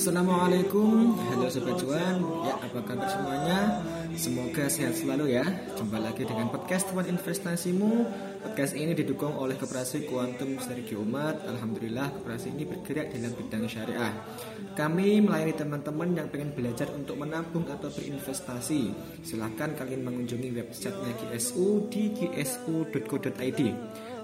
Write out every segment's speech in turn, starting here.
Assalamualaikum, halo Sobat Cuan Ya, apa kabar semuanya? Semoga sehat selalu ya. Jumpa lagi dengan podcast Tuan Investasimu. Podcast ini didukung oleh Koperasi Kuantum Sinergi Umat. Alhamdulillah, koperasi ini bergerak dalam bidang syariah. Kami melayani teman-teman yang pengen belajar untuk menabung atau berinvestasi. Silahkan kalian mengunjungi websitenya GSU di gsu.co.id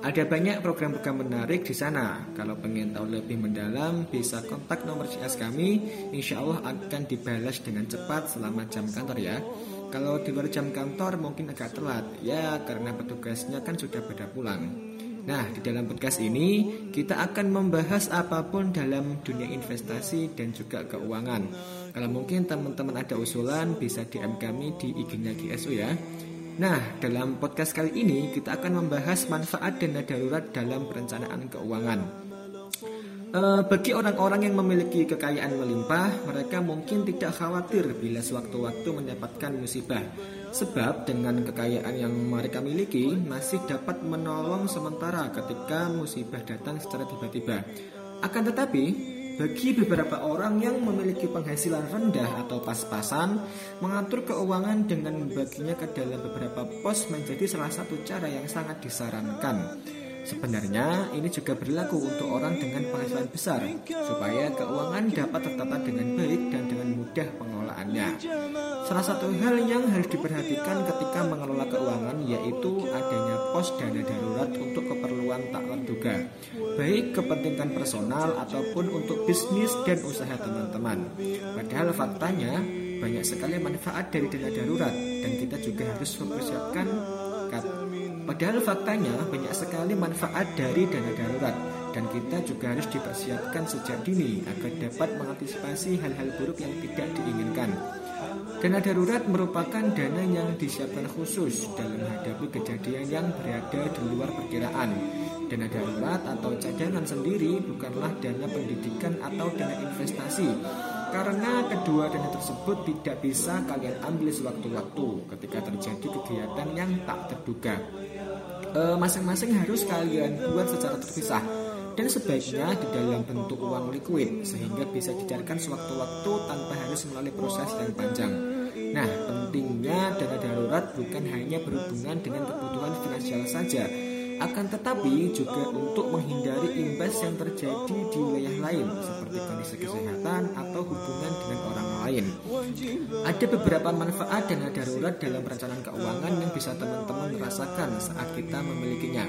ada banyak program-program menarik di sana. Kalau pengen tahu lebih mendalam, bisa kontak nomor CS kami. Insya Allah akan dibalas dengan cepat selama jam kantor ya. Kalau di luar jam kantor mungkin agak telat, ya karena petugasnya kan sudah pada pulang. Nah, di dalam podcast ini kita akan membahas apa pun dalam dunia investasi dan juga keuangan. Kalau mungkin teman-teman ada usulan bisa DM kami di IG-nya GSU ya. Nah, dalam podcast kali ini kita akan membahas manfaat dana darurat dalam perencanaan keuangan. E, bagi orang-orang yang memiliki kekayaan melimpah, mereka mungkin tidak khawatir bila sewaktu-waktu mendapatkan musibah. Sebab dengan kekayaan yang mereka miliki masih dapat menolong sementara ketika musibah datang secara tiba-tiba. Akan tetapi, bagi beberapa orang yang memiliki penghasilan rendah atau pas-pasan, mengatur keuangan dengan membaginya ke dalam beberapa pos menjadi salah satu cara yang sangat disarankan. Sebenarnya ini juga berlaku untuk orang dengan penghasilan besar supaya keuangan dapat tertata dengan baik mudah pengelolaannya. Salah satu hal yang harus diperhatikan ketika mengelola keuangan yaitu adanya pos dana darurat untuk keperluan tak terduga, baik kepentingan personal ataupun untuk bisnis dan usaha teman-teman. Padahal faktanya banyak sekali manfaat dari dana darurat dan kita juga harus mempersiapkan Padahal faktanya banyak sekali manfaat dari dana darurat dan kita juga harus dipersiapkan sejak dini agar dapat mengantisipasi hal-hal buruk yang tidak diinginkan. Dana darurat merupakan dana yang disiapkan khusus dalam menghadapi kejadian yang berada di luar perkiraan. Dana darurat atau cadangan sendiri bukanlah dana pendidikan atau dana investasi, karena kedua dana tersebut tidak bisa kalian ambil sewaktu-waktu ketika terjadi kegiatan yang tak terduga. Eh, masing-masing harus kalian buat secara terpisah dan sebaiknya di dalam bentuk uang liquid sehingga bisa dicarikan sewaktu-waktu tanpa harus melalui proses yang panjang. Nah, pentingnya dana darurat bukan hanya berhubungan dengan kebutuhan finansial saja, akan tetapi juga untuk menghindari imbas yang terjadi di wilayah lain seperti kondisi kesehatan atau hubungan dengan orang lain. Ada beberapa manfaat dana darurat dalam perencanaan keuangan yang bisa teman-teman rasakan saat kita memilikinya.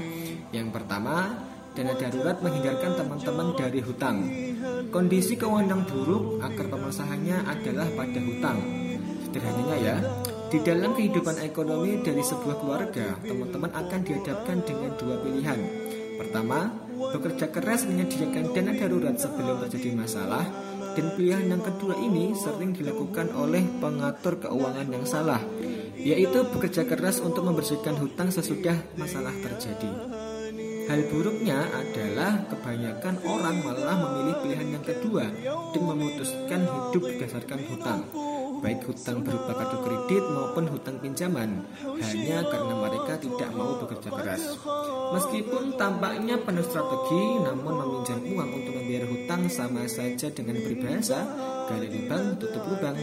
Yang pertama, dana darurat menghindarkan teman-teman dari hutang. Kondisi keuangan yang buruk akar permasalahannya adalah pada hutang. Sederhananya ya, di dalam kehidupan ekonomi dari sebuah keluarga, teman-teman akan dihadapkan dengan dua pilihan. Pertama, bekerja keras menyediakan dana darurat sebelum terjadi masalah, dan pilihan yang kedua ini sering dilakukan oleh pengatur keuangan yang salah, yaitu bekerja keras untuk membersihkan hutang sesudah masalah terjadi. Hal buruknya adalah kebanyakan orang malah memilih pilihan yang kedua dan memutuskan hidup berdasarkan hutang baik hutang berupa kartu kredit maupun hutang pinjaman, hanya karena mereka tidak mau bekerja keras. Meskipun tampaknya penuh strategi, namun meminjam uang untuk membayar hutang sama saja dengan berbahasa gali lubang tutup lubang.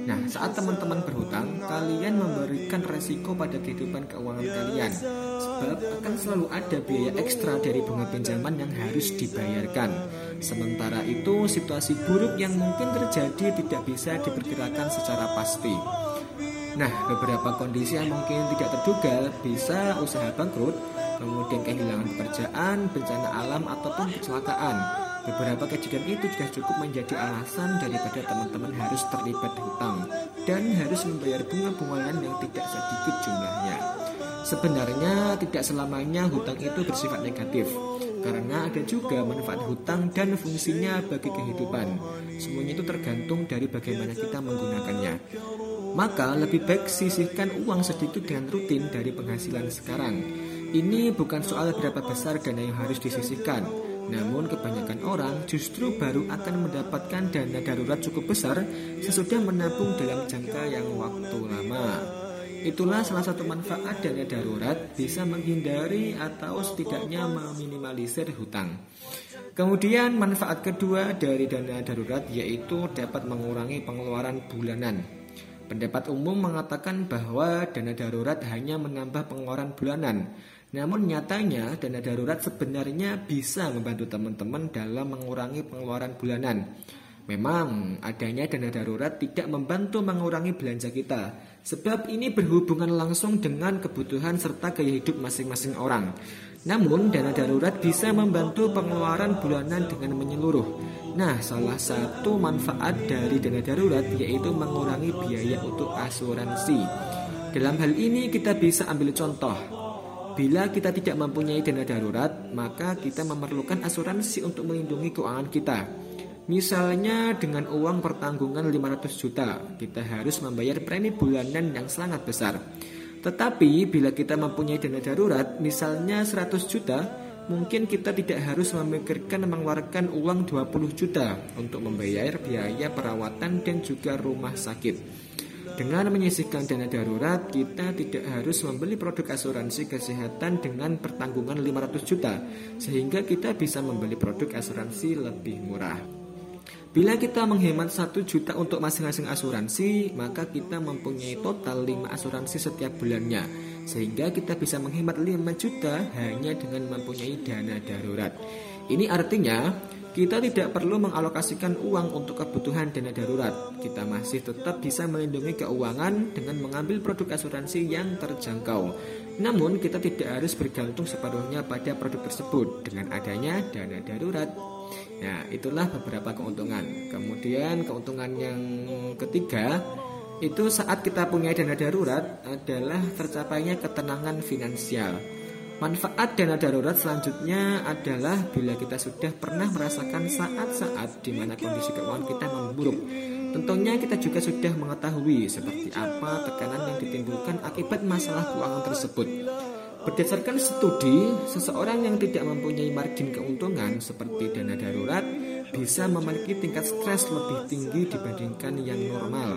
Nah, saat teman-teman berhutang, kalian memberikan resiko pada kehidupan keuangan kalian, sebab akan selalu ada biaya ekstra dari bunga pinjaman yang harus dibayarkan. Sementara itu, situasi buruk yang mungkin terjadi tidak bisa diperkirakan secara pasti. Nah, beberapa kondisi yang mungkin tidak terduga bisa usaha bangkrut, kemudian kehilangan pekerjaan, bencana alam, ataupun kecelakaan. Beberapa kejadian itu sudah cukup menjadi alasan daripada teman-teman harus terlibat hutang dan harus membayar bunga-bunga yang tidak sedikit jumlahnya. Sebenarnya tidak selamanya hutang itu bersifat negatif karena ada juga manfaat hutang dan fungsinya bagi kehidupan. Semuanya itu tergantung dari bagaimana kita menggunakannya. Maka lebih baik sisihkan uang sedikit dengan rutin dari penghasilan sekarang. Ini bukan soal berapa besar dana yang harus disisihkan, namun kebanyakan orang justru baru akan mendapatkan dana darurat cukup besar sesudah menabung dalam jangka yang waktu lama. Itulah salah satu manfaat dana darurat bisa menghindari atau setidaknya meminimalisir hutang. Kemudian manfaat kedua dari dana darurat yaitu dapat mengurangi pengeluaran bulanan. Pendapat umum mengatakan bahwa dana darurat hanya menambah pengeluaran bulanan. Namun nyatanya dana darurat sebenarnya bisa membantu teman-teman dalam mengurangi pengeluaran bulanan. Memang adanya dana darurat tidak membantu mengurangi belanja kita, sebab ini berhubungan langsung dengan kebutuhan serta gaya hidup masing-masing orang. Namun, dana darurat bisa membantu pengeluaran bulanan dengan menyeluruh. Nah, salah satu manfaat dari dana darurat yaitu mengurangi biaya untuk asuransi. Dalam hal ini, kita bisa ambil contoh. Bila kita tidak mempunyai dana darurat, maka kita memerlukan asuransi untuk melindungi keuangan kita. Misalnya dengan uang pertanggungan 500 juta, kita harus membayar premi bulanan yang sangat besar. Tetapi bila kita mempunyai dana darurat, misalnya 100 juta, mungkin kita tidak harus memikirkan mengeluarkan uang 20 juta untuk membayar biaya perawatan dan juga rumah sakit. Dengan menyisihkan dana darurat, kita tidak harus membeli produk asuransi kesehatan dengan pertanggungan 500 juta, sehingga kita bisa membeli produk asuransi lebih murah. Bila kita menghemat 1 juta untuk masing-masing asuransi, maka kita mempunyai total 5 asuransi setiap bulannya. Sehingga kita bisa menghemat 5 juta hanya dengan mempunyai dana darurat. Ini artinya kita tidak perlu mengalokasikan uang untuk kebutuhan dana darurat. Kita masih tetap bisa melindungi keuangan dengan mengambil produk asuransi yang terjangkau. Namun, kita tidak harus bergantung sepenuhnya pada produk tersebut dengan adanya dana darurat. Nah, itulah beberapa keuntungan. Kemudian keuntungan yang ketiga itu saat kita punya dana darurat adalah tercapainya ketenangan finansial. Manfaat dana darurat selanjutnya adalah bila kita sudah pernah merasakan saat-saat di mana kondisi keuangan kita memburuk. Tentunya kita juga sudah mengetahui seperti apa tekanan yang ditimbulkan akibat masalah keuangan tersebut. Berdasarkan studi, seseorang yang tidak mempunyai margin keuntungan seperti dana darurat bisa memiliki tingkat stres lebih tinggi dibandingkan yang normal.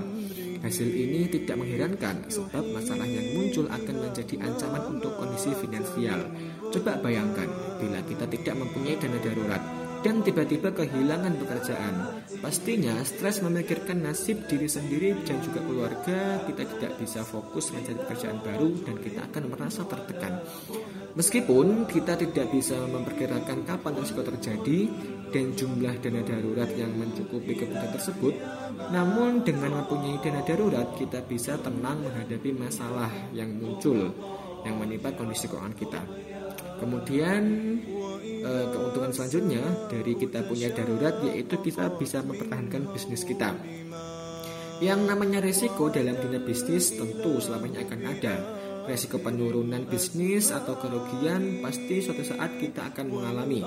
Hasil ini tidak mengherankan sebab masalah yang muncul akan menjadi ancaman untuk kondisi finansial. Coba bayangkan bila kita tidak mempunyai dana darurat, dan tiba-tiba kehilangan pekerjaan. Pastinya stres memikirkan nasib diri sendiri dan juga keluarga, kita tidak bisa fokus mencari pekerjaan baru dan kita akan merasa tertekan. Meskipun kita tidak bisa memperkirakan kapan risiko terjadi dan jumlah dana darurat yang mencukupi kebutuhan tersebut, namun dengan mempunyai dana darurat kita bisa tenang menghadapi masalah yang muncul yang menimpa kondisi keuangan kita. Kemudian eh, keuntungan selanjutnya dari kita punya darurat yaitu kita bisa mempertahankan bisnis kita. Yang namanya resiko dalam dunia bisnis tentu selamanya akan ada. Resiko penurunan bisnis atau kerugian pasti suatu saat kita akan mengalami.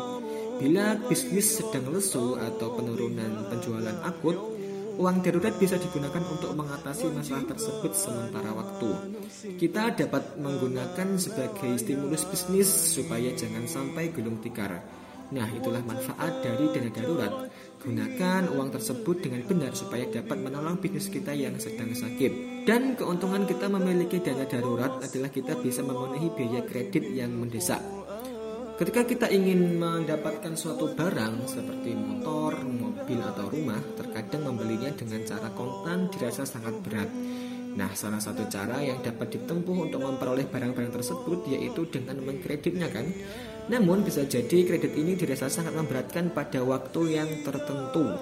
Bila bisnis sedang lesu atau penurunan penjualan akut, Uang darurat bisa digunakan untuk mengatasi masalah tersebut sementara waktu. Kita dapat menggunakan sebagai stimulus bisnis supaya jangan sampai gulung tikar. Nah, itulah manfaat dari dana darurat. Gunakan uang tersebut dengan benar supaya dapat menolong bisnis kita yang sedang sakit. Dan keuntungan kita memiliki dana darurat adalah kita bisa memenuhi biaya kredit yang mendesak. Ketika kita ingin mendapatkan suatu barang seperti motor, mobil atau rumah, terkadang membelinya dengan cara kontan dirasa sangat berat. Nah, salah satu cara yang dapat ditempuh untuk memperoleh barang-barang tersebut yaitu dengan mengkreditnya kan. Namun bisa jadi kredit ini dirasa sangat memberatkan pada waktu yang tertentu.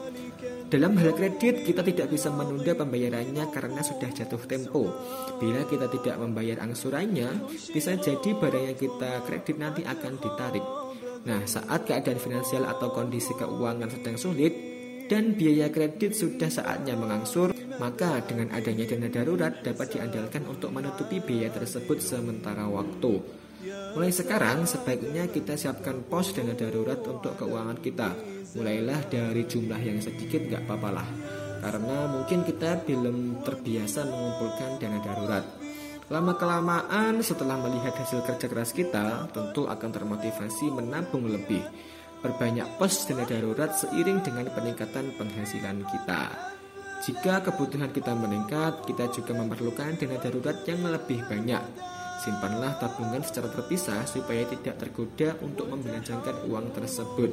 Dalam hal kredit, kita tidak bisa menunda pembayarannya karena sudah jatuh tempo. Bila kita tidak membayar angsurannya, bisa jadi barang yang kita kredit nanti akan ditarik. Nah, saat keadaan finansial atau kondisi keuangan sedang sulit dan biaya kredit sudah saatnya mengangsur, maka dengan adanya dana darurat dapat diandalkan untuk menutupi biaya tersebut sementara waktu. Mulai sekarang sebaiknya kita siapkan pos dana darurat untuk keuangan kita. Mulailah dari jumlah yang sedikit gak apa-apa lah karena mungkin kita belum terbiasa mengumpulkan dana darurat. Lama kelamaan setelah melihat hasil kerja keras kita tentu akan termotivasi menabung lebih. Perbanyak pos dana darurat seiring dengan peningkatan penghasilan kita Jika kebutuhan kita meningkat, kita juga memerlukan dana darurat yang lebih banyak. Simpanlah tabungan secara terpisah supaya tidak tergoda untuk membelanjakan uang tersebut.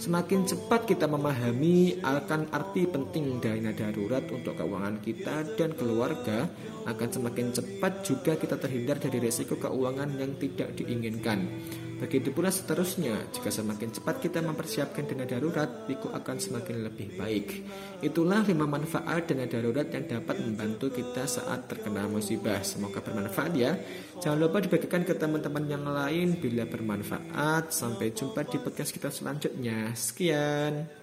Semakin cepat kita memahami akan arti penting dana darurat untuk keuangan kita dan keluarga, akan semakin cepat juga kita terhindar dari risiko keuangan yang tidak diinginkan. Begitu pula seterusnya, jika semakin cepat kita mempersiapkan dana darurat, Piku akan semakin lebih baik. Itulah lima manfaat dana darurat yang dapat membantu kita saat terkena musibah. Semoga bermanfaat ya. Jangan lupa dibagikan ke teman-teman yang lain bila bermanfaat. Sampai jumpa di podcast kita selanjutnya. Sekian.